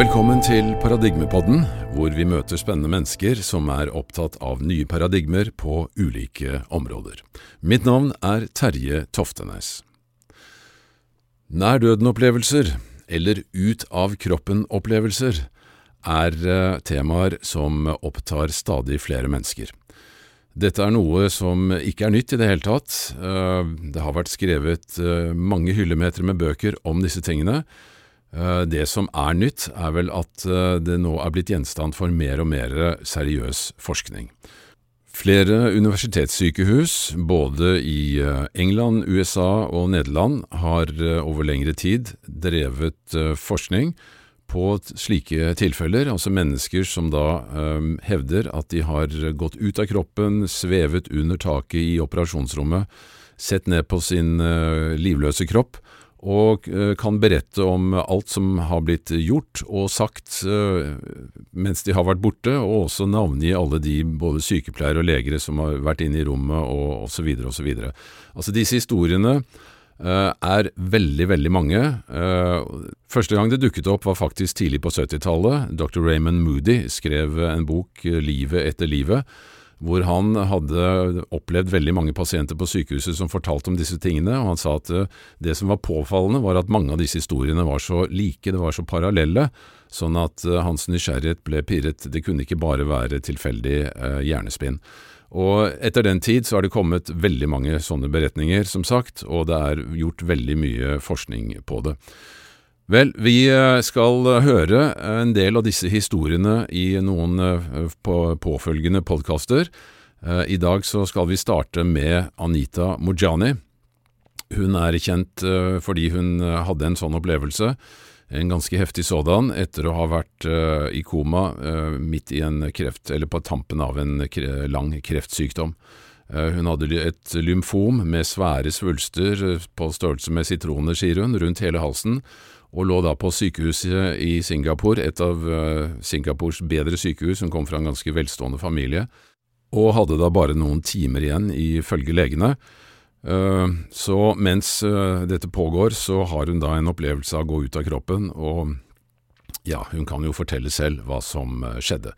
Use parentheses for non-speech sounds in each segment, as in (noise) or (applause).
Velkommen til Paradigmepodden, hvor vi møter spennende mennesker som er opptatt av nye paradigmer på ulike områder. Mitt navn er Terje Toftenes. Nærdøden-opplevelser, eller ut-av-kroppen-opplevelser, er eh, temaer som opptar stadig flere mennesker. Dette er noe som ikke er nytt i det hele tatt. Eh, det har vært skrevet eh, mange hyllemeter med bøker om disse tingene. Det som er nytt, er vel at det nå er blitt gjenstand for mer og mer seriøs forskning. Flere universitetssykehus, både i England, USA og Nederland, har over lengre tid drevet forskning på slike tilfeller, altså mennesker som da hevder at de har gått ut av kroppen, svevet under taket i operasjonsrommet, sett ned på sin livløse kropp, og uh, kan berette om alt som har blitt gjort og sagt uh, mens de har vært borte, og også navngi alle de både sykepleiere og legere som har vært inne i rommet, og osv. osv. Altså disse historiene Eh, er veldig, veldig mange. Eh, første gang det dukket opp var faktisk tidlig på 70-tallet. Dr. Raymond Moody skrev en bok, eh, Livet etter livet, hvor han hadde opplevd veldig mange pasienter på sykehuset som fortalte om disse tingene, og han sa at det som var påfallende, var at mange av disse historiene var så like, det var så parallelle, sånn at hans nysgjerrighet ble pirret. Det kunne ikke bare være tilfeldig hjernespinn. Og etter den tid så har det kommet veldig mange sånne beretninger, som sagt, og det er gjort veldig mye forskning på det. Vel, vi eh, skal høre en del av disse historiene i noen eh, påfølgende podkaster. Eh, I dag så skal vi starte med Anita Mujani. Hun er kjent fordi hun hadde en sånn opplevelse en ganske heftig sådan, etter å ha vært i koma midt i en kreft, eller på tampen av en lang kreftsykdom. Hun hadde et lymfom med svære svulster på størrelse med sitroner, sier hun, rundt hele halsen, og lå da på sykehuset i Singapore, et av Singapores bedre sykehus, hun kom fra en ganske velstående familie, og hadde da bare noen timer igjen, ifølge legene. Eh, så mens eh, dette pågår, så har hun da en opplevelse av å gå ut av kroppen, og ja, hun kan jo fortelle selv hva som eh, skjedde.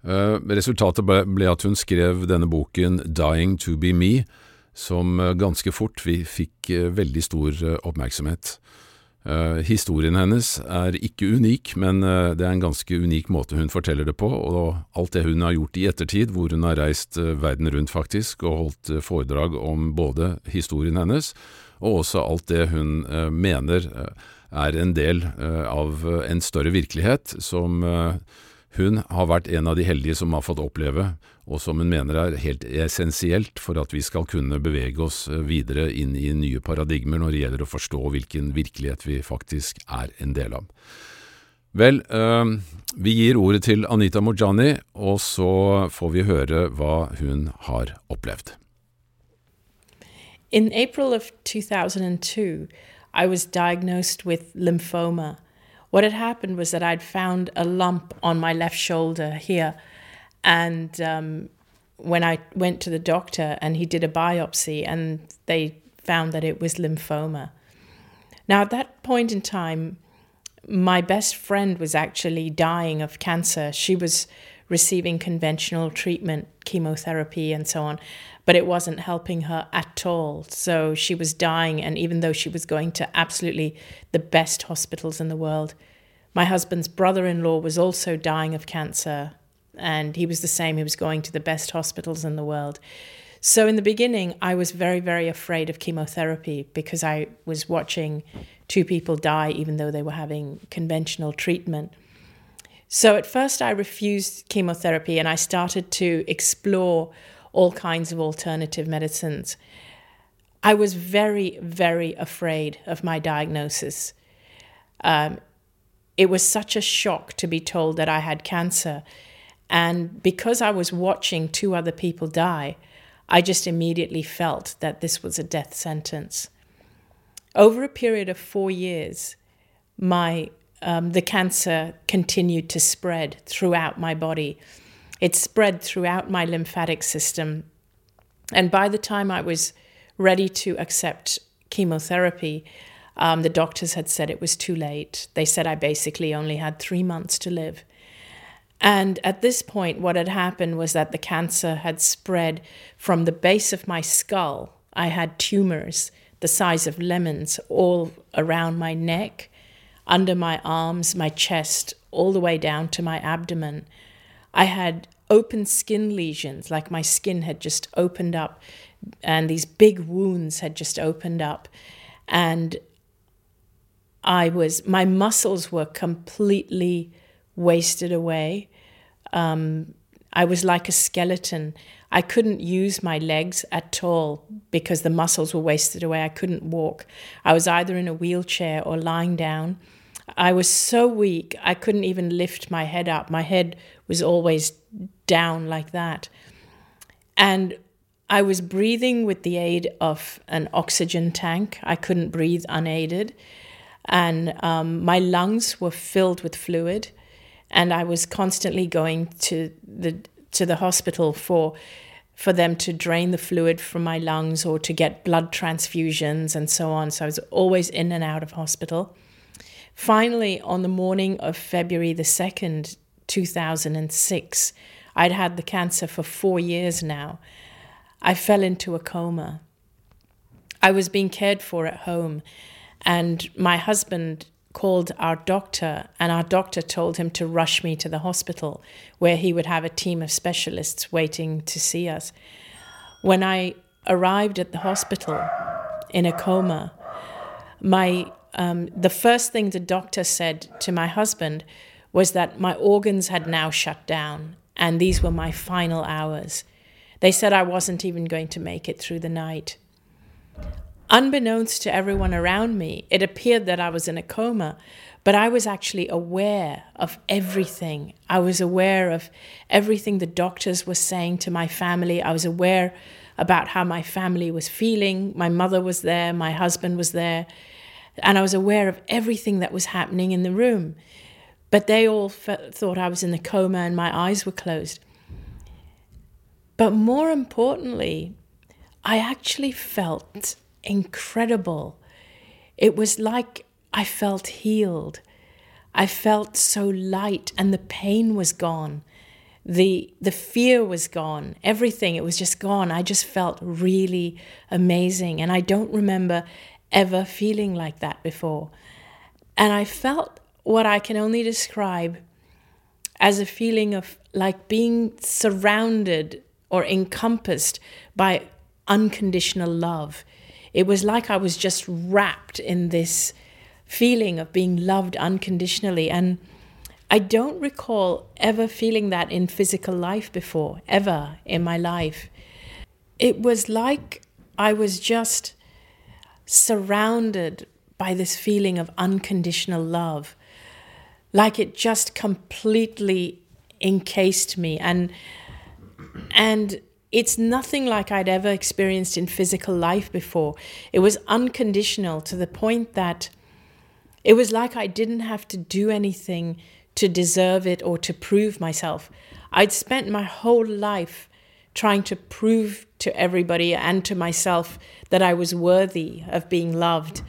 Resultatet ble at hun skrev denne boken Dying to be me, som ganske fort fikk veldig stor oppmerksomhet. Uh, historien hennes er ikke unik, men uh, det er en ganske unik måte hun forteller det på, og alt det hun har gjort i ettertid, hvor hun har reist uh, verden rundt faktisk og holdt foredrag om både historien hennes og også alt det hun mener er en del av en større virkelighet som hun har vært en av de heldige som har fått oppleve, og som hun mener er helt essensielt for at vi skal kunne bevege oss eh, videre inn i nye paradigmer når det gjelder å forstå hvilken virkelighet vi faktisk er en del av. Vel, øh, vi gir ordet til Anita Mojani, og så får vi høre hva hun har opplevd. In April of 2002, I was diagnosed with lymphoma. What had happened was that I'd found a lump on my left shoulder here. And um, when I went to the doctor and he did a biopsy, and they found that it was lymphoma. Now, at that point in time, my best friend was actually dying of cancer. She was receiving conventional treatment, chemotherapy, and so on but it wasn't helping her at all. So she was dying, and even though she was going to absolutely the best hospitals in the world, my husband's brother in law was also dying of cancer, and he was the same. He was going to the best hospitals in the world. So, in the beginning, I was very, very afraid of chemotherapy because I was watching two people die, even though they were having conventional treatment. So, at first, I refused chemotherapy and I started to explore all kinds of alternative medicines. I was very, very afraid of my diagnosis. Um, it was such a shock to be told that I had cancer. And because I was watching two other people die, I just immediately felt that this was a death sentence. Over a period of four years, my um, the cancer continued to spread throughout my body. It spread throughout my lymphatic system. And by the time I was ready to accept chemotherapy, Um, the doctors had said it was too late. They said I basically only had three months to live. And at this point, what had happened was that the cancer had spread from the base of my skull. I had tumors the size of lemons all around my neck, under my arms, my chest, all the way down to my abdomen. I had open skin lesions, like my skin had just opened up, and these big wounds had just opened up. And I was, my muscles were completely wasted away. Um, I was like a skeleton. I couldn't use my legs at all because the muscles were wasted away. I couldn't walk. I was either in a wheelchair or lying down. I was so weak, I couldn't even lift my head up. My head was always down like that. And I was breathing with the aid of an oxygen tank. I couldn't breathe unaided. And um, my lungs were filled with fluid. And I was constantly going to the, to the hospital for, for them to drain the fluid from my lungs or to get blood transfusions and so on. So I was always in and out of hospital. Finally, on the morning of February the 2nd, 2006, I'd had the cancer for four years now. I fell into a coma. I was being cared for at home, and my husband called our doctor, and our doctor told him to rush me to the hospital where he would have a team of specialists waiting to see us. When I arrived at the hospital in a coma, my um, the first thing the doctor said to my husband was that my organs had now shut down and these were my final hours. They said I wasn't even going to make it through the night. Unbeknownst to everyone around me, it appeared that I was in a coma, but I was actually aware of everything. I was aware of everything the doctors were saying to my family. I was aware about how my family was feeling. My mother was there, my husband was there and I was aware of everything that was happening in the room. But they all thought I was in the coma and my eyes were closed. But more importantly, I actually felt incredible. It was like I felt healed. I felt so light and the pain was gone. The the fear was gone. Everything it was just gone. I just felt really amazing and I don't remember ever feeling like that before. And I felt what I can only describe as a feeling of like being surrounded or encompassed by unconditional love. It was like I was just wrapped in this feeling of being loved unconditionally. And I don't recall ever feeling that in physical life before, ever in my life. It was like I was just surrounded by this feeling of unconditional love, like it just completely encased me and and it's nothing like I'd ever experienced in physical life before. It was unconditional to the point that it was like I didn't have to do anything to deserve it or to prove myself. I'd spent my whole life trying to prove to everybody and to myself that I was worthy of being loved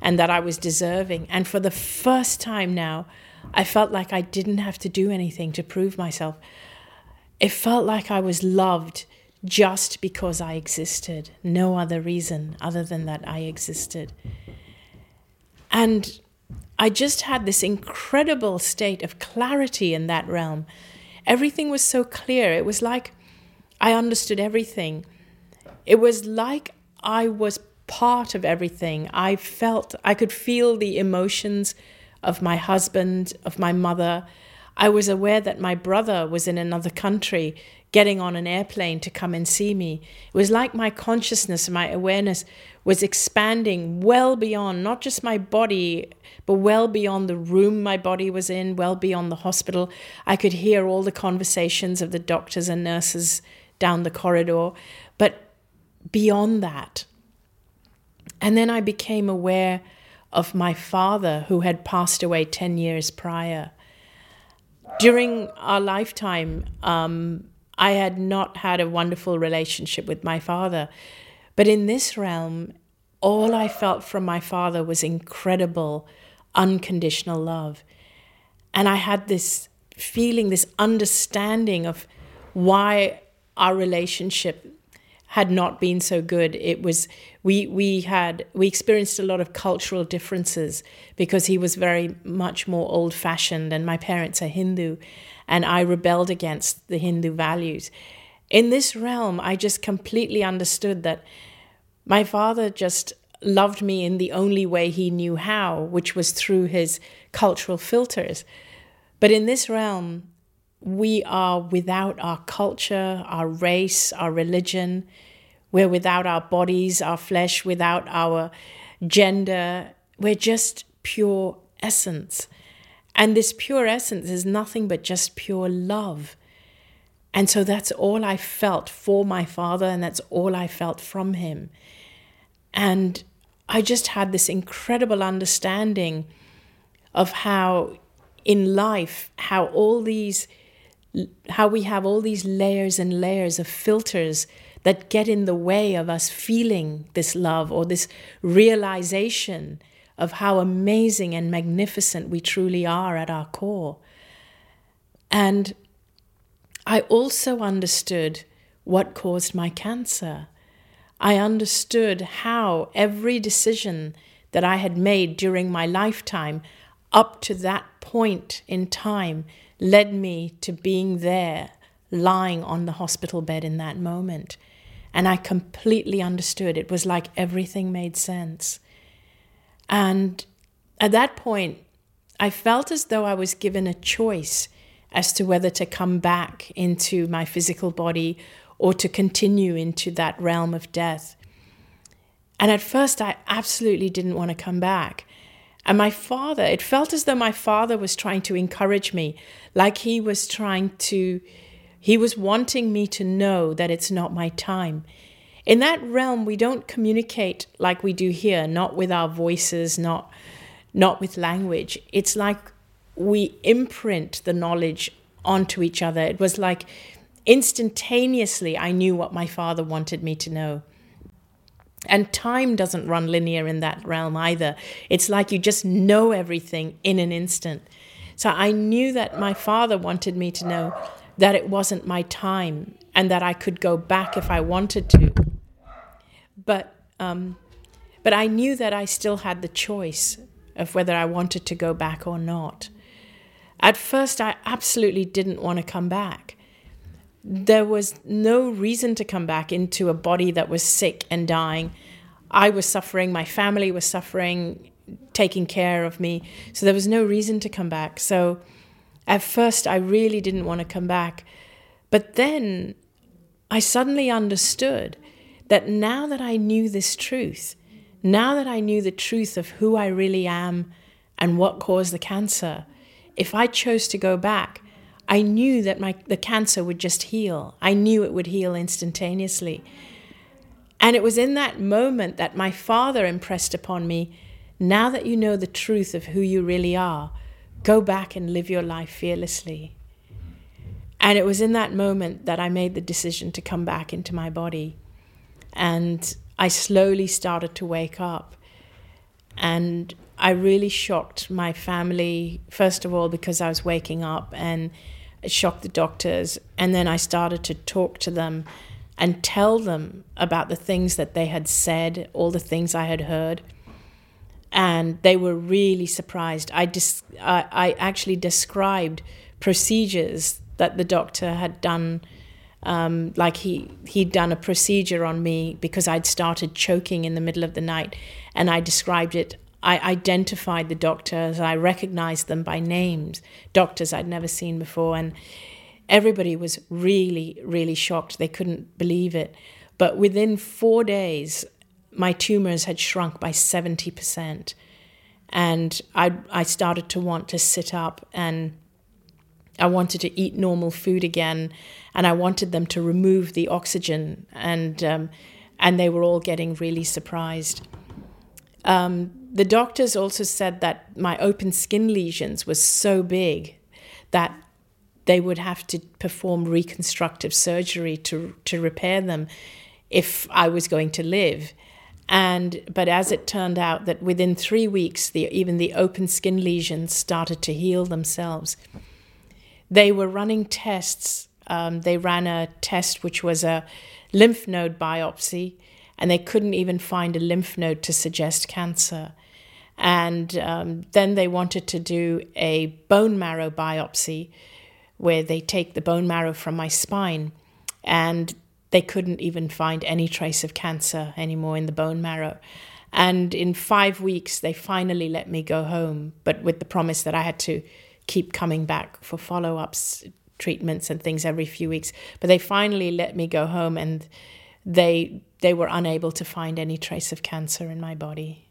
and that I was deserving. And for the first time now, I felt like I didn't have to do anything to prove myself. It felt like I was loved just because I existed, no other reason other than that I existed. And I just had this incredible state of clarity in that realm. Everything was so clear. It was like I understood everything. It was like I was part of everything. I felt, I could feel the emotions of my husband, of my mother. I was aware that my brother was in another country getting on an airplane to come and see me. It was like my consciousness, my awareness was expanding well beyond not just my body, but well beyond the room my body was in, well beyond the hospital. I could hear all the conversations of the doctors and nurses down the corridor, but beyond that. And then I became aware of my father, who had passed away 10 years prior. During our lifetime, um, I had not had a wonderful relationship with my father. But in this realm, all I felt from my father was incredible, unconditional love. And I had this feeling, this understanding of why our relationship had not been so good. It was we we had we experienced a lot of cultural differences because he was very much more old fashioned and my parents are Hindu and I rebelled against the Hindu values. In this realm I just completely understood that my father just loved me in the only way he knew how, which was through his cultural filters. But in this realm, we are without our culture, our race, our religion. We're without our bodies, our flesh, without our gender. We're just pure essence. And this pure essence is nothing but just pure love. And so that's all I felt for my father, and that's all I felt from him. And I just had this incredible understanding of how in life, how all these, how we have all these layers and layers of filters that get in the way of us feeling this love or this realization of how amazing and magnificent we truly are at our core. And I also understood what caused my cancer. I understood how every decision that I had made during my lifetime up to that point in time led me to being there, lying on the hospital bed in that moment. And I completely understood. It was like everything made sense. And at that point, I felt as though I was given a choice as to whether to come back into my physical body or to continue into that realm of death. And at first, I absolutely didn't want to come back. And my father, it felt as though my father was trying to encourage me, like he was trying to, he was wanting me to know that it's not my time. In that realm, we don't communicate like we do here, not with our voices, not, not with language. It's like we imprint the knowledge onto each other. It was like instantaneously I knew what my father wanted me to know. And time doesn't run linear in that realm either. It's like you just know everything in an instant. So I knew that my father wanted me to know that it wasn't my time and that I could go back if I wanted to. But um, but I knew that I still had the choice of whether I wanted to go back or not. At first, I absolutely didn't want to come back there was no reason to come back into a body that was sick and dying. I was suffering, my family was suffering, taking care of me. So there was no reason to come back. So at first, I really didn't want to come back. But then I suddenly understood that now that I knew this truth, now that I knew the truth of who I really am and what caused the cancer, if I chose to go back, I knew that my the cancer would just heal. I knew it would heal instantaneously. And it was in that moment that my father impressed upon me now that you know the truth of who you really are, go back and live your life fearlessly. And it was in that moment that I made the decision to come back into my body. And I slowly started to wake up. And I really shocked my family, first of all, because I was waking up and it shocked the doctors. And then I started to talk to them and tell them about the things that they had said, all the things I had heard. And they were really surprised. I, dis- I, I actually described procedures that the doctor had done. Um, like he he'd done a procedure on me because I'd started choking in the middle of the night, and I described it I identified the doctors, I recognized them by names, doctors I'd never seen before. And everybody was really, really shocked. They couldn't believe it. But within four days, my tumors had shrunk by 70%. And I, I started to want to sit up and I wanted to eat normal food again. And I wanted them to remove the oxygen. And, um, and they were all getting really surprised. Um, the doctors also said that my open skin lesions were so big that they would have to perform reconstructive surgery to to repair them if I was going to live. And but as it turned out that within three weeks, the, even the open skin lesions started to heal themselves. They were running tests. Um, they ran a test which was a lymph node biopsy, and they couldn't even find a lymph node to suggest cancer. And um, then they wanted to do a bone marrow biopsy where they take the bone marrow from my spine. And they couldn't even find any trace of cancer anymore in the bone marrow. And in five weeks, they finally let me go home, but with the promise that I had to keep coming back for follow ups, treatments, and things every few weeks. But they finally let me go home, and they they were unable to find any trace of cancer in my body.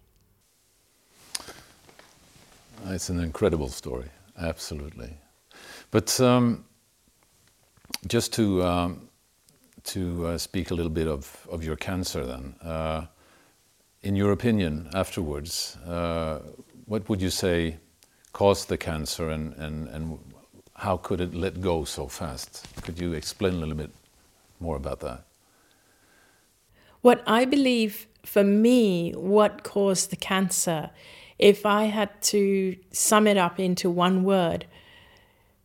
It's an incredible story, absolutely. But um, just to um, to uh, speak a little bit of, of your cancer then. Uh, in your opinion, afterwards, uh, what would you say caused the cancer and, and, and how could it let go so fast? Could you explain a little bit more about that? What I believe for me, what caused the cancer, if I had to sum it up into one word,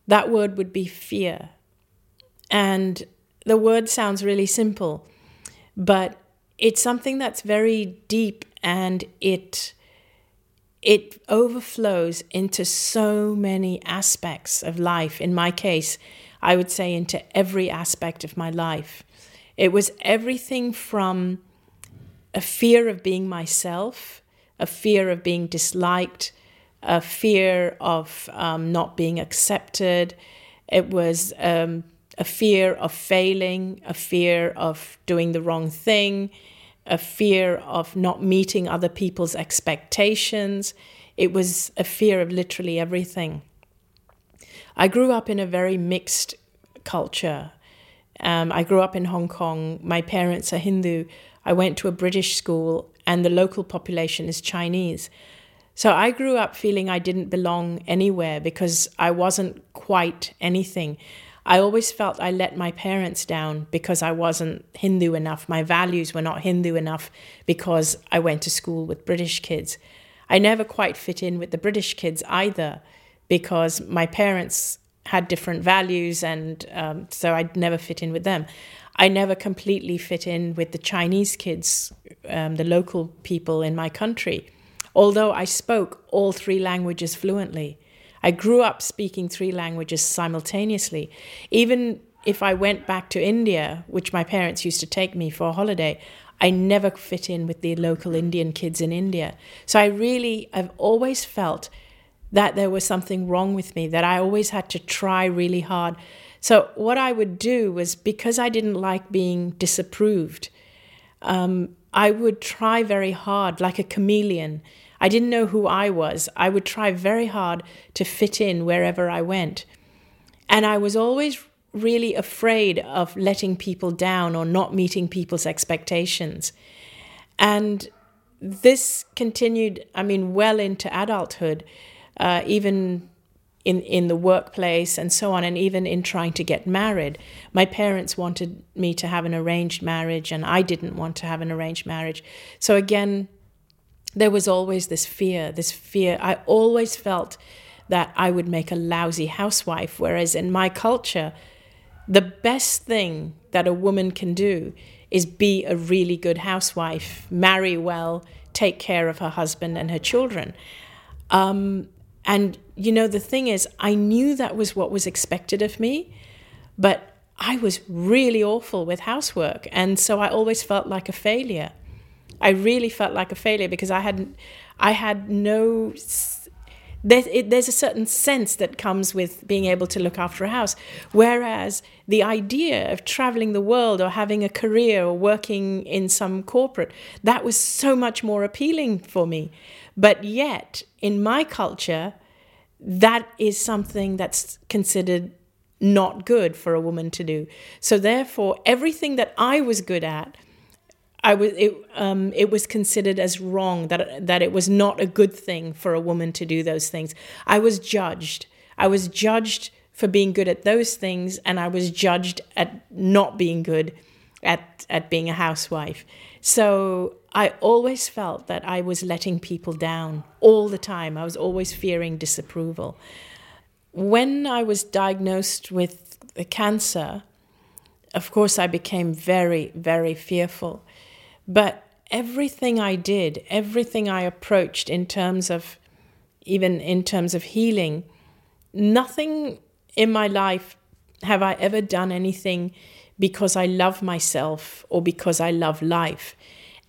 that word would be fear. And the word sounds really simple, but it's something that's very deep and it it overflows into so many aspects of life. In my case, I would say into every aspect of my life. It was everything from a fear of being myself, a fear of being disliked, a fear of um, not being accepted. It was um, a fear of failing, a fear of doing the wrong thing, a fear of not meeting other people's expectations. It was a fear of literally everything. I grew up in a very mixed culture. Um, I grew up in Hong Kong. My parents are Hindu. I went to a British school, and the local population is Chinese. So I grew up feeling I didn't belong anywhere because I wasn't quite anything. I always felt I let my parents down because I wasn't Hindu enough. My values were not Hindu enough because I went to school with British kids. I never quite fit in with the British kids either because my parents had different values and um, so I'd never fit in with them. I never completely fit in with the Chinese kids, um, the local people in my country, although I spoke all three languages fluently. I grew up speaking three languages simultaneously. Even if I went back to India, which my parents used to take me for a holiday, I never fit in with the local Indian kids in India. So I really, I've always felt that there was something wrong with me, that I always had to try really hard. So what I would do was because I didn't like being disapproved, um, I would try very hard, like a chameleon. I didn't know who I was. I would try very hard to fit in wherever I went. And I was always really afraid of letting people down or not meeting people's expectations. And this continued, I mean, well into adulthood, uh, even in, in the workplace and so on, and even in trying to get married. My parents wanted me to have an arranged marriage, and I didn't want to have an arranged marriage. So, again, there was always this fear, this fear. I always felt that I would make a lousy housewife, whereas in my culture, the best thing that a woman can do is be a really good housewife, marry well, take care of her husband and her children. Um, and, you know, the thing is, I knew that was what was expected of me, but I was really awful with housework. And so I always felt like a failure. I really felt like a failure because I had, I had no. There, it, there's a certain sense that comes with being able to look after a house. Whereas the idea of traveling the world or having a career or working in some corporate, that was so much more appealing for me. But yet, in my culture, that is something that's considered not good for a woman to do. So therefore, everything that I was good at I was it um, it was considered as wrong that that it was not a good thing for a woman to do those things. I was judged. I was judged for being good at those things, and I was judged at not being good at, at being a housewife. So I always felt that I was letting people down all the time. I was always fearing disapproval. When I was diagnosed with the cancer, of course, I became very, very fearful. But everything I did, everything I approached in terms of, even in terms of healing, nothing in my life have I ever done anything because I love myself or because I love life.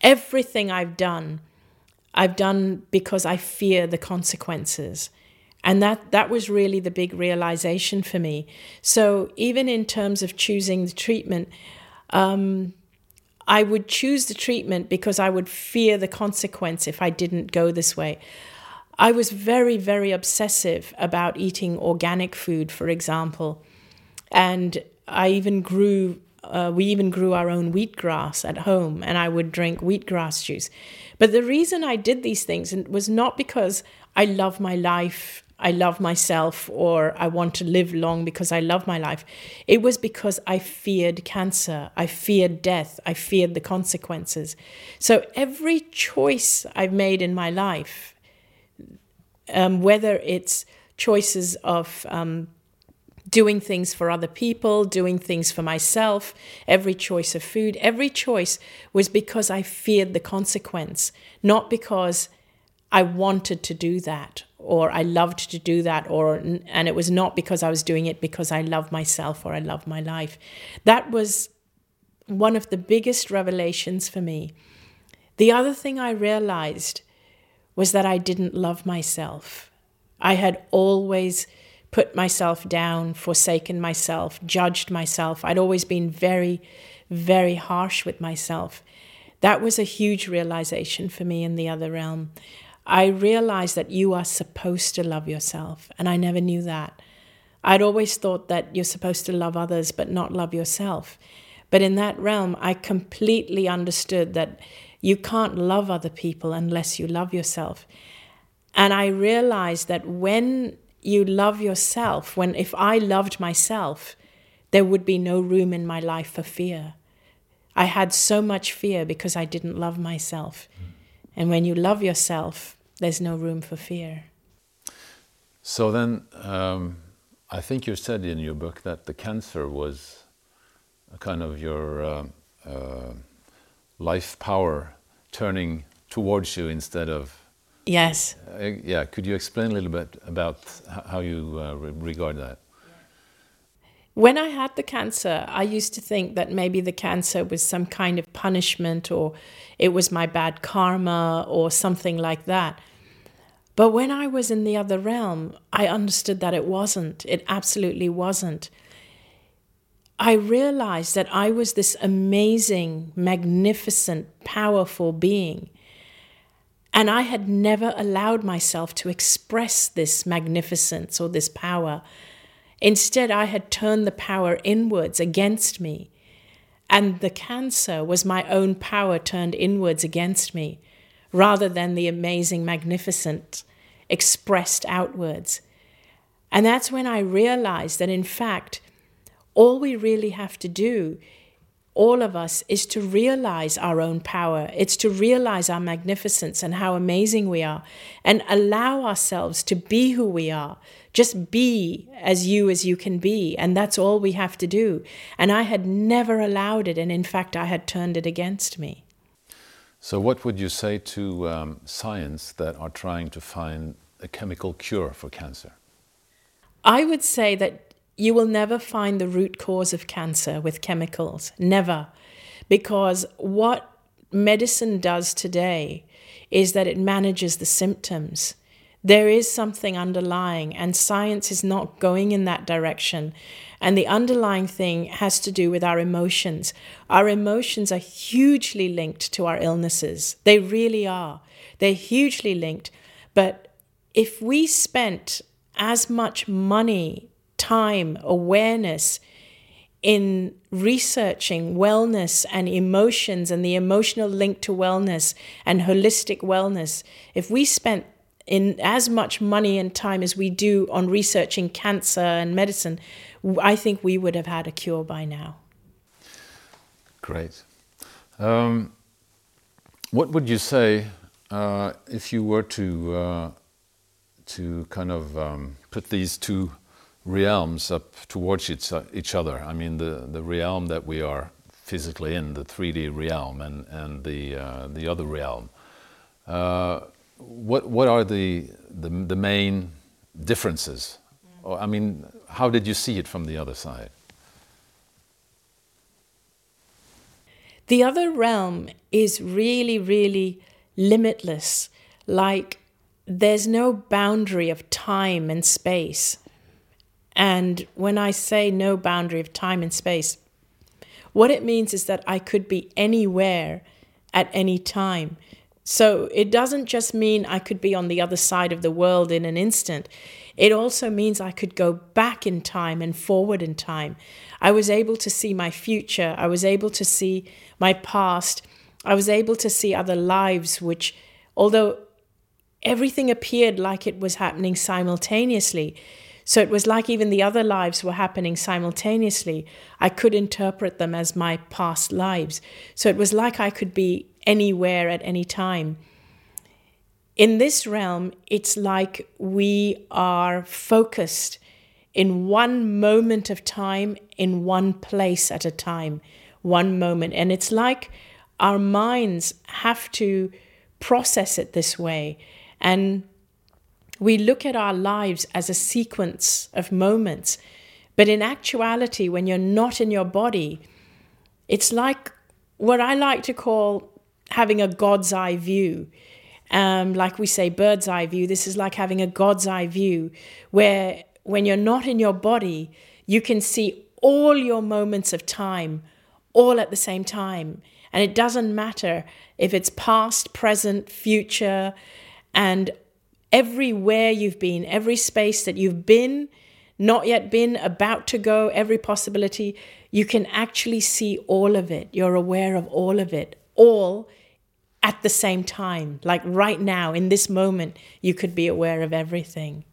Everything I've done, I've done because I fear the consequences. And that, that was really the big realization for me. So, even in terms of choosing the treatment, um, I would choose the treatment because I would fear the consequence if I didn't go this way. I was very, very obsessive about eating organic food, for example. And I even grew, uh, we even grew our own wheatgrass at home, and I would drink wheatgrass juice. But the reason I did these things was not because I love my life, I love myself, or I want to live long because I love my life. It was because I feared cancer, I feared death, I feared the consequences. So every choice I've made in my life, um, whether it's choices of um, doing things for other people, doing things for myself, every choice of food, every choice was because I feared the consequence, not because I wanted to do that or I loved to do that or and it was not because I was doing it because I love myself or I love my life. That was one of the biggest revelations for me. The other thing I realized was that I didn't love myself. I had always put myself down, forsaken myself, judged myself. I'd always been very, very harsh with myself. That was a huge realization for me in the other realm. I realized that you are supposed to love yourself, and I never knew that. I'd always thought that you're supposed to love others but not love yourself. But in that realm, I completely understood that you can't love other people unless you love yourself. And I realized that when you love yourself, when if I loved myself, there would be no room in my life for fear. I had so much fear because I didn't love myself. And when you love yourself, there's no room for fear. So then, um, I think you said in your book that the cancer was kind of your uh, uh, life power turning towards you instead of Yes. Uh, yeah, could you explain a little bit about how you uh, re regard that? When I had the cancer, I used to think that maybe the cancer was some kind of punishment or it was my bad karma or something like that. But when I was in the other realm, I understood that it wasn't. It absolutely wasn't. I realized that I was this amazing, magnificent, powerful being and I had never allowed myself to express this magnificence or this power. Instead, I had turned the power inwards against me. And the cancer was my own power turned inwards against me, rather than the amazing, magnificent expressed outwards. And that's when I realized that, in fact, all we really have to do all of us is to realize our own power. It's to realize our magnificence and how amazing we are and allow ourselves to be who we are. Just be as you as you can be. And that's all we have to do. And I had never allowed it. And in fact, I had turned it against me. So, what would you say to um, science that are trying to find a chemical cure for cancer? I would say that you will never find the root cause of cancer with chemicals. Never. Because what medicine does today is that it manages the symptoms. There is something underlying, and science is not going in that direction. And the underlying thing has to do with our emotions. Our emotions are hugely linked to our illnesses. They really are. They're hugely linked. But if we spent as much money time, awareness in researching wellness and emotions and the emotional link to wellness and holistic wellness, if we spent in as much money and time as we do on researching cancer and medicine, I think we would have had a cure by now. Great. Um, what would you say uh, if you were to uh, to kind of um, put these two realms up towards each, each other? I mean, the the realm that we are physically in, the 3D realm, and and the uh, the other realm. What what are the the, the main differences? Or, I mean, how did you see it from the other side? The other realm is really, really limitless. Like there's no boundary of time and space. And when I say no boundary of time and space, what it means is that I could be anywhere at any time. So it doesn't just mean I could be on the other side of the world in an instant. It also means I could go back in time and forward in time. I was able to see my future. I was able to see my past. I was able to see other lives, which, although everything appeared like it was happening simultaneously, so it was like even the other lives were happening simultaneously. I could interpret them as my past lives. So it was like I could be anywhere at any time. In this realm, it's like we are focused in one moment of time, in one place at a time, one moment. And it's like our minds have to process it this way. And we look at our lives as a sequence of moments. But in actuality, when you're not in your body, it's like what I like to call having a God's eye view. Um, like we say, bird's eye view. This is like having a God's eye view, where when you're not in your body, you can see all your moments of time all at the same time. And it doesn't matter if it's past, present, future, and everywhere you've been, every space that you've been, not yet been, about to go, every possibility, you can actually see all of it. You're aware of all of it, all at the same time. Like right now, in this moment, you could be aware of everything.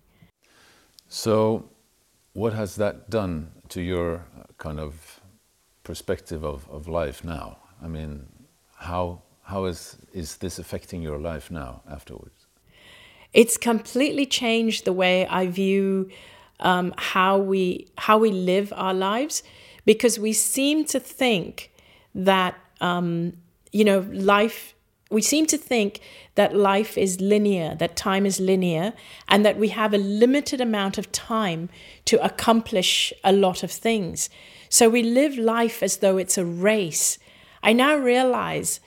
So, what has that done to your kind of perspective of, of life now? I mean, how, how is, is this affecting your life now afterwards? It's completely changed the way I view um, how we how we live our lives because we seem to think that um, you know life we seem to think that life is linear, that time is linear, and that we have a limited amount of time to accomplish a lot of things. So we live life as though it's a race. I now realize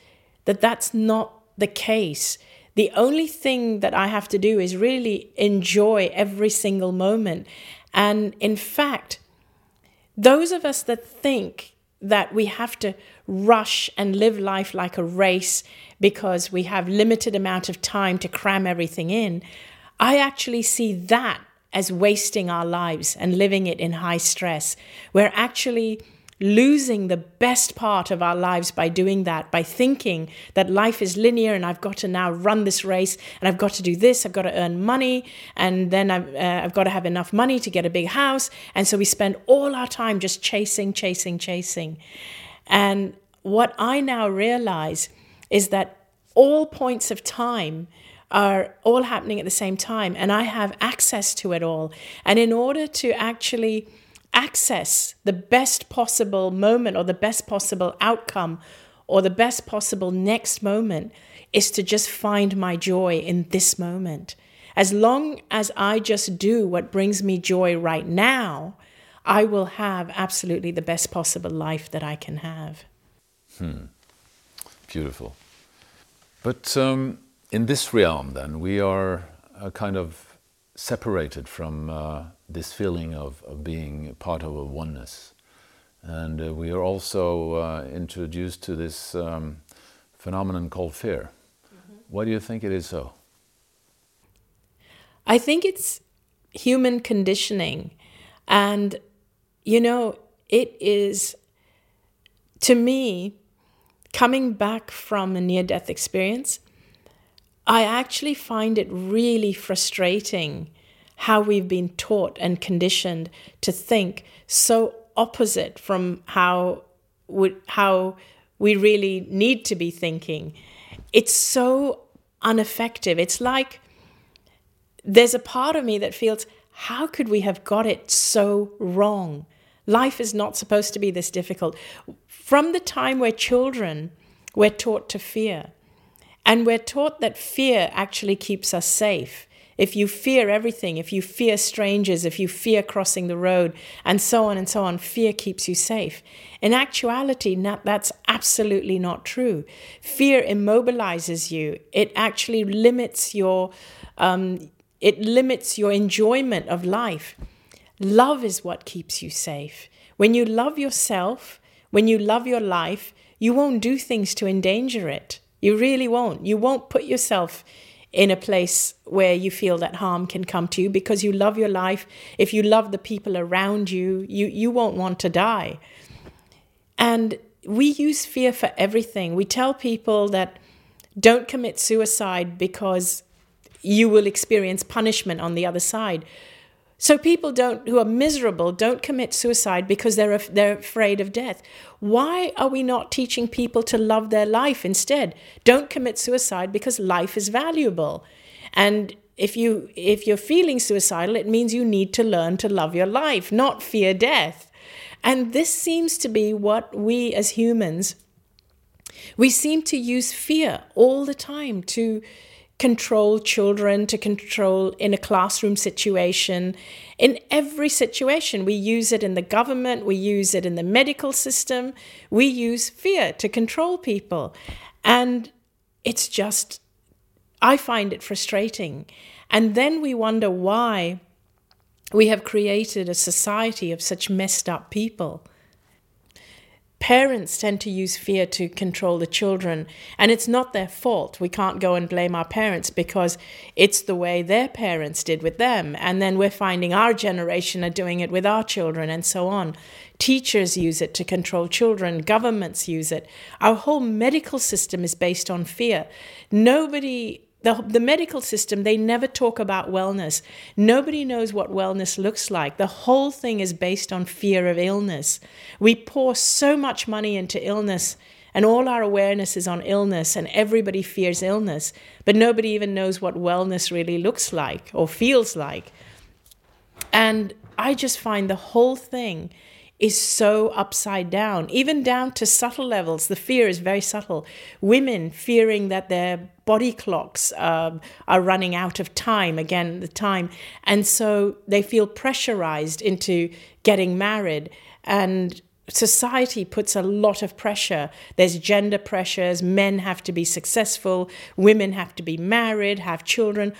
that that's not the case. The only thing that I have to do is really enjoy every single moment. And in fact, those of us that think that we have to rush and live life like a race because we have limited amount of time to cram everything in i actually see that as wasting our lives and living it in high stress we're actually losing the best part of our lives by doing that, by thinking that life is linear and I've got to now run this race and I've got to do this, I've got to earn money, and then I've, uh, I've got to have enough money to get a big house. And so we spend all our time just chasing, chasing, chasing. And what I now realize is that all points of time are all happening at the same time, and I have access to it all. And in order to actually access the best possible moment or the best possible outcome or the best possible next moment is to just find my joy in this moment. As long as I just do what brings me joy right now, I will have absolutely the best possible life that I can have. Hmm. Beautiful. But um, in this realm, then, we are a kind of separated from uh, this feeling of, of being part of a oneness. And uh, we are also uh, introduced to this um, phenomenon called fear. Mm-hmm. Why do you think it is so? I think it's human conditioning. And, you know, it is, to me, coming back from a near death experience, I actually find it really frustrating how we've been taught and conditioned to think so opposite from how would how we really need to be thinking. It's so ineffective. It's like there's a part of me that feels, how could we have got it so wrong? Life is not supposed to be this difficult. From the time we're children, we're taught to fear. And we're taught that fear actually keeps us safe. If you fear everything, if you fear strangers, if you fear crossing the road, and so on and so on, fear keeps you safe. In actuality, that's absolutely not true. Fear immobilizes you. It actually limits your, um, it limits your enjoyment of life. Love is what keeps you safe. When you love yourself, when you love your life, you won't do things to endanger it. You really won't. You won't put yourself in a place where you feel that harm can come to you because you love your life. If you love the people around you, you, you won't want to die. And we use fear for everything. We tell people that don't commit suicide because you will experience punishment on the other side. So people don't who are miserable don't commit suicide because they're they're afraid of death. Why are we not teaching people to love their life instead? Don't commit suicide because life is valuable. And if you if you're feeling suicidal, it means you need to learn to love your life, not fear death. And this seems to be what we as humans we seem to use fear all the time to control children, to control in a classroom situation. In every situation, we use it in the government, we use it in the medical system, we use fear to control people. And it's just, I find it frustrating. And then we wonder why we have created a society of such messed up people parents tend to use fear to control the children and it's not their fault. We can't go and blame our parents because it's the way their parents did with them. And then we're finding our generation are doing it with our children and so on. Teachers use it to control children. Governments use it. Our whole medical system is based on fear. Nobody the, the medical system, they never talk about wellness. Nobody knows what wellness looks like. The whole thing is based on fear of illness. We pour so much money into illness, and all our awareness is on illness, and everybody fears illness, but nobody even knows what wellness really looks like or feels like. And I just find the whole thing is so upside down, even down to subtle levels. The fear is very subtle. Women fearing that their body clocks uh, are running out of time, again, the time. And so they feel pressurized into getting married. And society puts a lot of pressure. There's gender pressures. Men have to be successful. Women have to be married, have children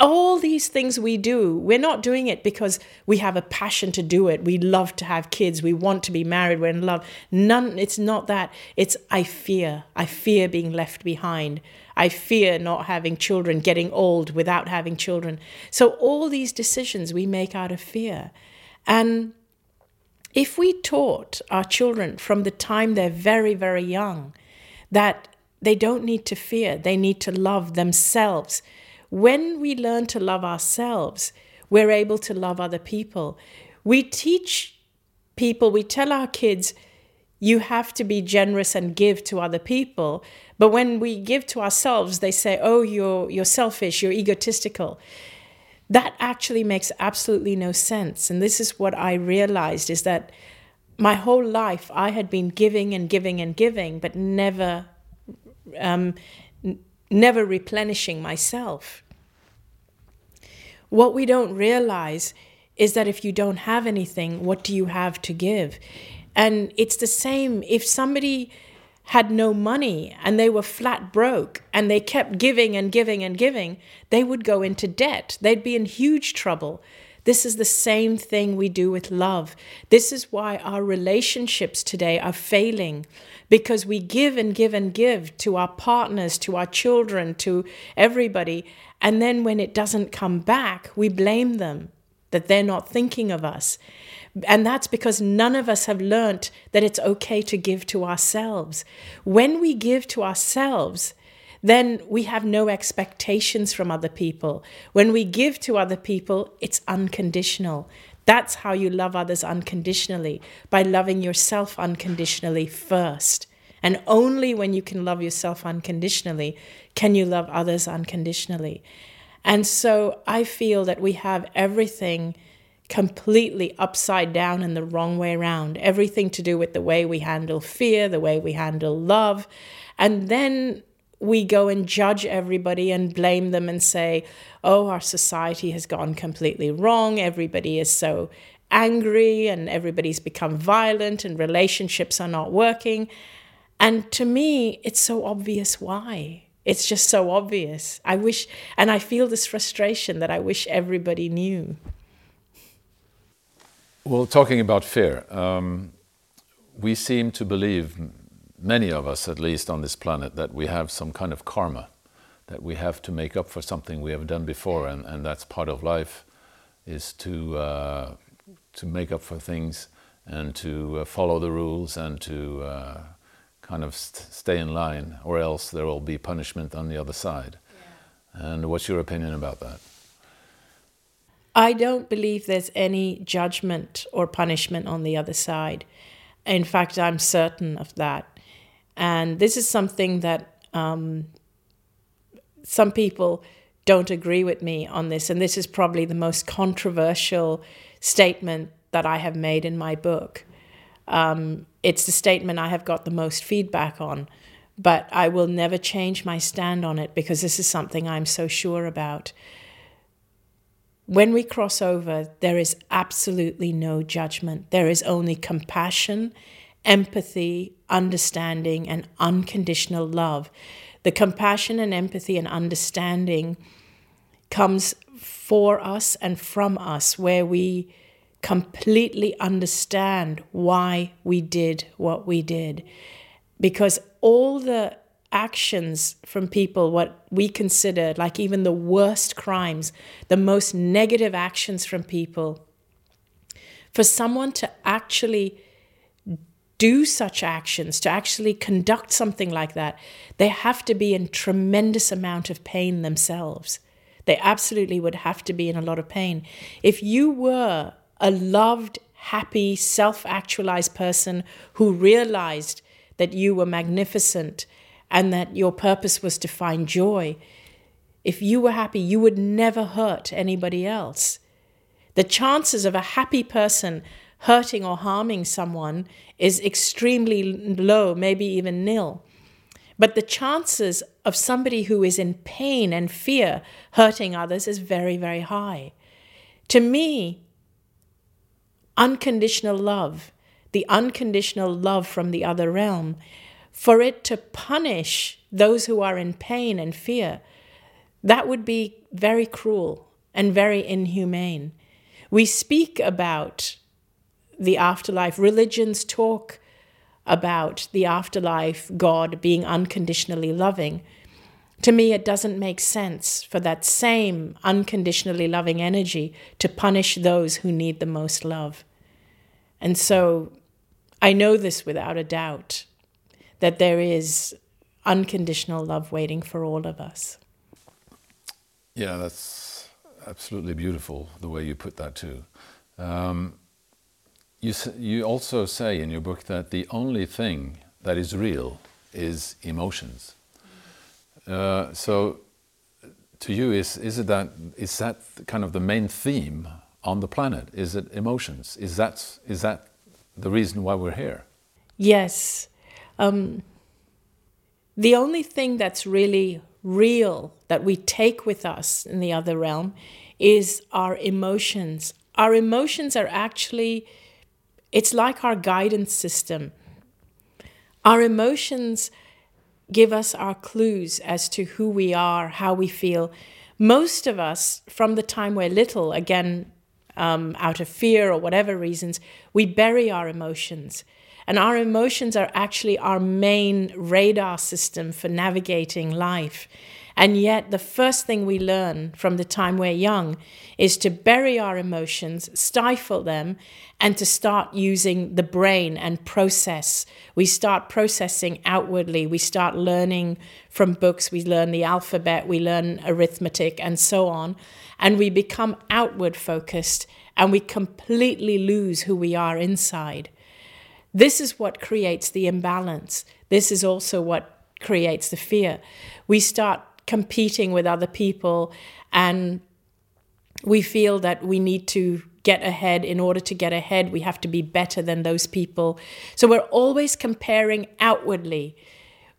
all these things we do, we're not doing it because we have a passion to do it. We love to have kids. We want to be married. We're in love. None, it's not that. It's I fear. I fear being left behind. I fear not having children, getting old without having children. So all these decisions we make out of fear. And if we taught our children from the time they're very, very young that they don't need to fear, they need to love themselves when we learn to love ourselves, we're able to love other people. We teach people, we tell our kids, you have to be generous and give to other people. But when we give to ourselves, they say, oh, you're, you're selfish, you're egotistical. That actually makes absolutely no sense. And this is what I realized is that my whole life I had been giving and giving and giving, but never, um, never replenishing myself. What we don't realize is that if you don't have anything, what do you have to give? And it's the same if somebody had no money and they were flat broke and they kept giving and giving and giving, they would go into debt. They'd be in huge trouble. This is the same thing we do with love. This is why our relationships today are failing because we give and give and give to our partners, to our children, to everybody. And then when it doesn't come back, we blame them that they're not thinking of us. And that's because none of us have learnt that it's okay to give to ourselves. When we give to ourselves, then we have no expectations from other people. When we give to other people, it's unconditional. That's how you love others unconditionally, by loving yourself unconditionally first. And only when you can love yourself unconditionally can you love others unconditionally. And so I feel that we have everything completely upside down and the wrong way around. Everything to do with the way we handle fear, the way we handle love. And then we go and judge everybody and blame them and say, oh, our society has gone completely wrong. Everybody is so angry and everybody's become violent and relationships are not working. And to me, it's so obvious why. It's just so obvious. I wish, and I feel this frustration that I wish everybody knew. Well, talking about fear, um, we seem to believe, many of us at least on this planet, that we have some kind of karma, that we have to make up for something we have done before, and, and that's part of life, is to uh, to make up for things and to uh, follow the rules and to uh, kind of st stay in line, or else there will be punishment on the other side. Yeah. And what's your opinion about that? I don't believe there's any judgment or punishment on the other side. In fact, I'm certain of that. And this is something that um, some people don't agree with me on this. And this is probably the most controversial statement that I have made in my book. Um, it's the statement I have got the most feedback on, but I will never change my stand on it because this is something I'm so sure about. When we cross over, there is absolutely no judgment. There is only compassion, empathy, understanding, and unconditional love. The compassion and empathy and understanding comes for us and from us, where we completely understand why we did what we did. Because all the actions from people, what we consider like even the worst crimes, the most negative actions from people, for someone to actually do such actions, to actually conduct something like that, they have to be in tremendous amount of pain themselves. They absolutely would have to be in a lot of pain. If you were a loved, happy, self actualized person who realized that you were magnificent and that your purpose was to find joy, if you were happy, you would never hurt anybody else. The chances of a happy person hurting or harming someone is extremely low, maybe even nil. But the chances of somebody who is in pain and fear hurting others is very, very high. To me, unconditional love, the unconditional love from the other realm, for it to punish those who are in pain and fear, that would be very cruel and very inhumane. We speak about the afterlife, religions talk about the afterlife, God being unconditionally loving. To me, it doesn't make sense for that same unconditionally loving energy to punish those who need the most love. And so I know this without a doubt that there is unconditional love waiting for all of us. Yeah, that's absolutely beautiful the way you put that too. Um, you, you also say in your book that the only thing that is real is emotions. Uh, so, to you, is, is, it that, is that kind of the main theme on the planet? Is it emotions? Is that, is that the reason why we're here? Yes. Um, the only thing that's really real that we take with us in the other realm is our emotions. Our emotions are actually it's like our guidance system. Our emotions give us our clues as to who we are, how we feel. Most of us, from the time we're little, again, um, out of fear or whatever reasons, we bury our emotions. And our emotions are actually our main radar system for navigating life. And yet, the first thing we learn from the time we're young is to bury our emotions, stifle them, and to start using the brain and process. We start processing outwardly. We start learning from books. We learn the alphabet, we learn arithmetic, and so on. And we become outward focused and we completely lose who we are inside. This is what creates the imbalance. this is also what creates the fear. We start competing with other people and we feel that we need to get ahead. In order to get ahead, we have to be better than those people. So we're always comparing outwardly.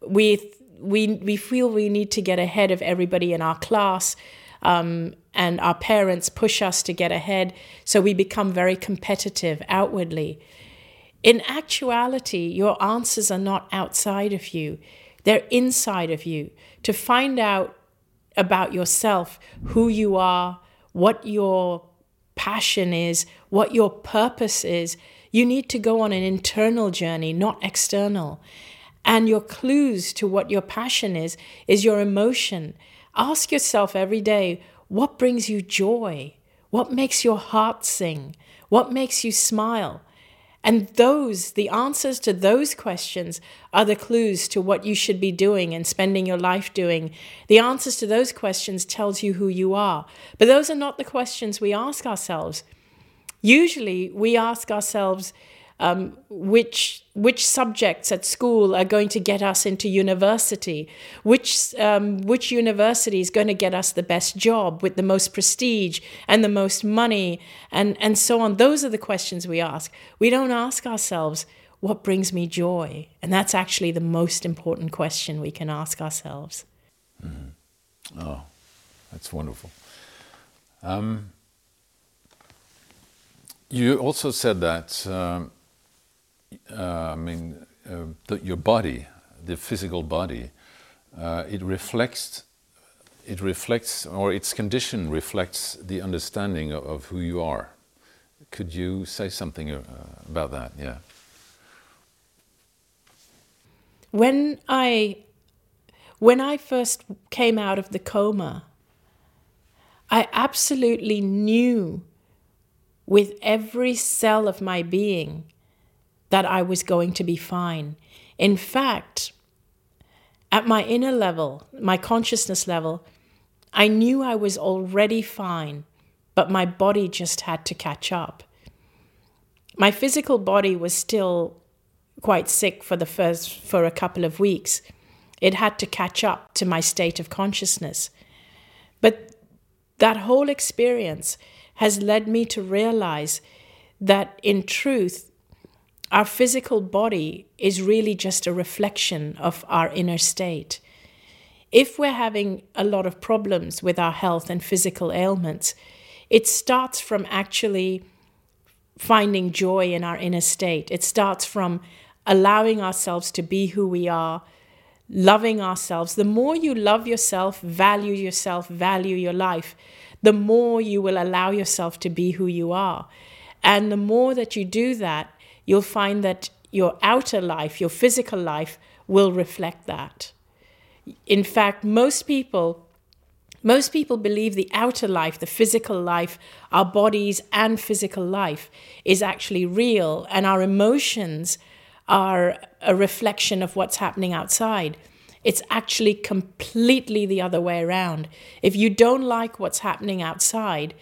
We we we feel we need to get ahead of everybody in our class. Um, and our parents push us to get ahead, so we become very competitive outwardly. In actuality, your answers are not outside of you, they're inside of you. To find out about yourself, who you are, what your passion is, what your purpose is, you need to go on an internal journey, not external. And your clues to what your passion is, is your emotion. Ask yourself every day what brings you joy? What makes your heart sing? What makes you smile? And those, the answers to those questions are the clues to what you should be doing and spending your life doing. The answers to those questions tells you who you are. But those are not the questions we ask ourselves. Usually we ask ourselves, um, which which subjects at school are going to get us into university, which um, which university is going to get us the best job with the most prestige and the most money, and and so on. Those are the questions we ask. We don't ask ourselves what brings me joy, and that's actually the most important question we can ask ourselves. Mm. Oh, that's wonderful. Um, you also said that. Um, uh, I mean, uh, the, your body, the physical body, uh, it reflects, it reflects, or its condition reflects the understanding of, of who you are. Could you say something uh, about that? Yeah. When I, when I first came out of the coma, I absolutely knew with every cell of my being that I was going to be fine. In fact, at my inner level, my consciousness level, I knew I was already fine, but my body just had to catch up. My physical body was still quite sick for the first for a couple of weeks. It had to catch up to my state of consciousness. But that whole experience has led me to realize that in truth, our physical body is really just a reflection of our inner state. If we're having a lot of problems with our health and physical ailments, it starts from actually finding joy in our inner state. It starts from allowing ourselves to be who we are, loving ourselves. The more you love yourself, value yourself, value your life, the more you will allow yourself to be who you are. And the more that you do that, you'll find that your outer life, your physical life, will reflect that. In fact, most people most people believe the outer life, the physical life, our bodies and physical life is actually real, and our emotions are a reflection of what's happening outside. It's actually completely the other way around. If you don't like what's happening outside,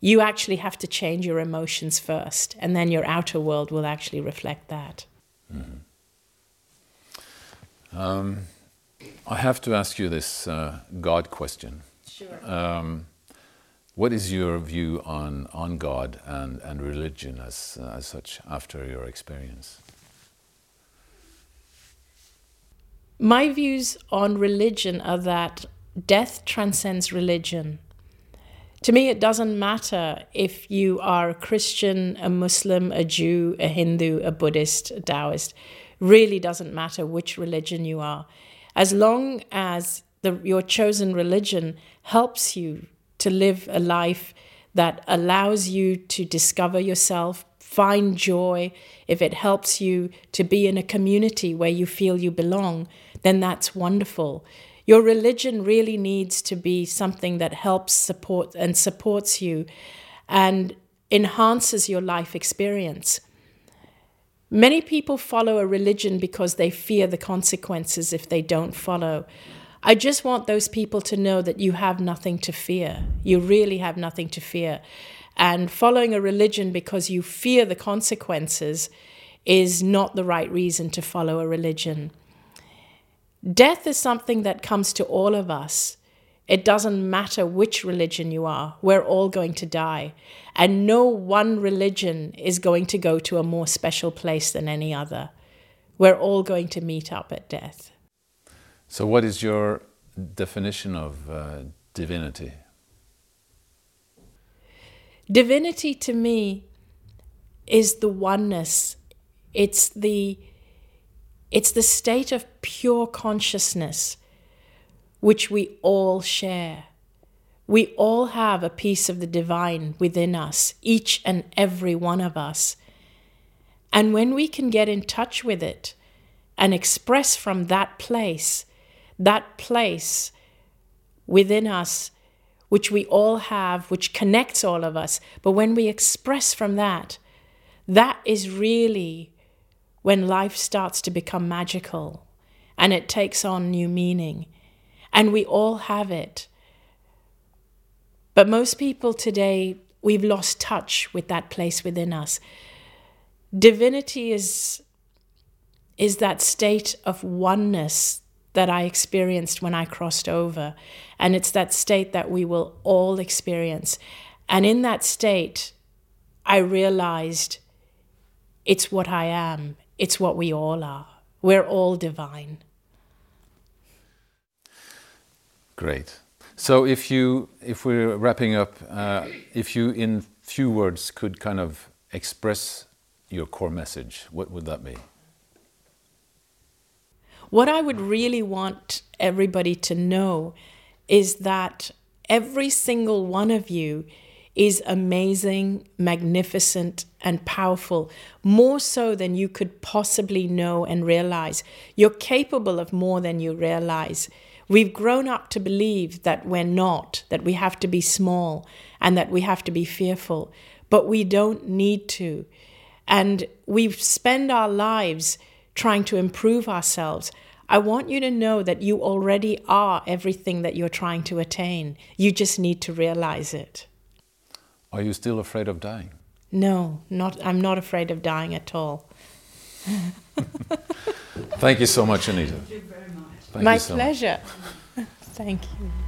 you actually have to change your emotions first, and then your outer world will actually reflect that. Mm-hmm. Um, I have to ask you this uh, God question. Sure. Um, what is your view on, on God and, and religion as, uh, as such after your experience? My views on religion are that death transcends religion. To me, it doesn't matter if you are a Christian, a Muslim, a Jew, a Hindu, a Buddhist, a Taoist. Really doesn't matter which religion you are. As long as the, your chosen religion helps you to live a life that allows you to discover yourself, find joy, if it helps you to be in a community where you feel you belong, then that's wonderful. Your religion really needs to be something that helps support and supports you and enhances your life experience. Many people follow a religion because they fear the consequences if they don't follow. I just want those people to know that you have nothing to fear. You really have nothing to fear. And following a religion because you fear the consequences is not the right reason to follow a religion. Death is something that comes to all of us. It doesn't matter which religion you are, we're all going to die. And no one religion is going to go to a more special place than any other. We're all going to meet up at death. So, what is your definition of uh, divinity? Divinity to me is the oneness. It's the it's the state of pure consciousness which we all share. We all have a piece of the divine within us, each and every one of us. And when we can get in touch with it and express from that place, that place within us, which we all have, which connects all of us, but when we express from that, that is really when life starts to become magical and it takes on new meaning. And we all have it. But most people today, we've lost touch with that place within us. Divinity is, is that state of oneness that I experienced when I crossed over. And it's that state that we will all experience. And in that state, I realized it's what I am, it's what we all are. We're all divine. Great. So if you, if we're wrapping up, uh, if you in few words could kind of express your core message, what would that be? What I would really want everybody to know is that every single one of you is amazing, magnificent, and powerful, more so than you could possibly know and realize. You're capable of more than you realize. We've grown up to believe that we're not, that we have to be small and that we have to be fearful, but we don't need to. And we spend our lives trying to improve ourselves. I want you to know that you already are everything that you're trying to attain. You just need to realize it. Are you still afraid of dying? No, not I'm not afraid of dying at all. (laughs) Thank you so much, Anita. Thank My pleasure. Thank you. (laughs)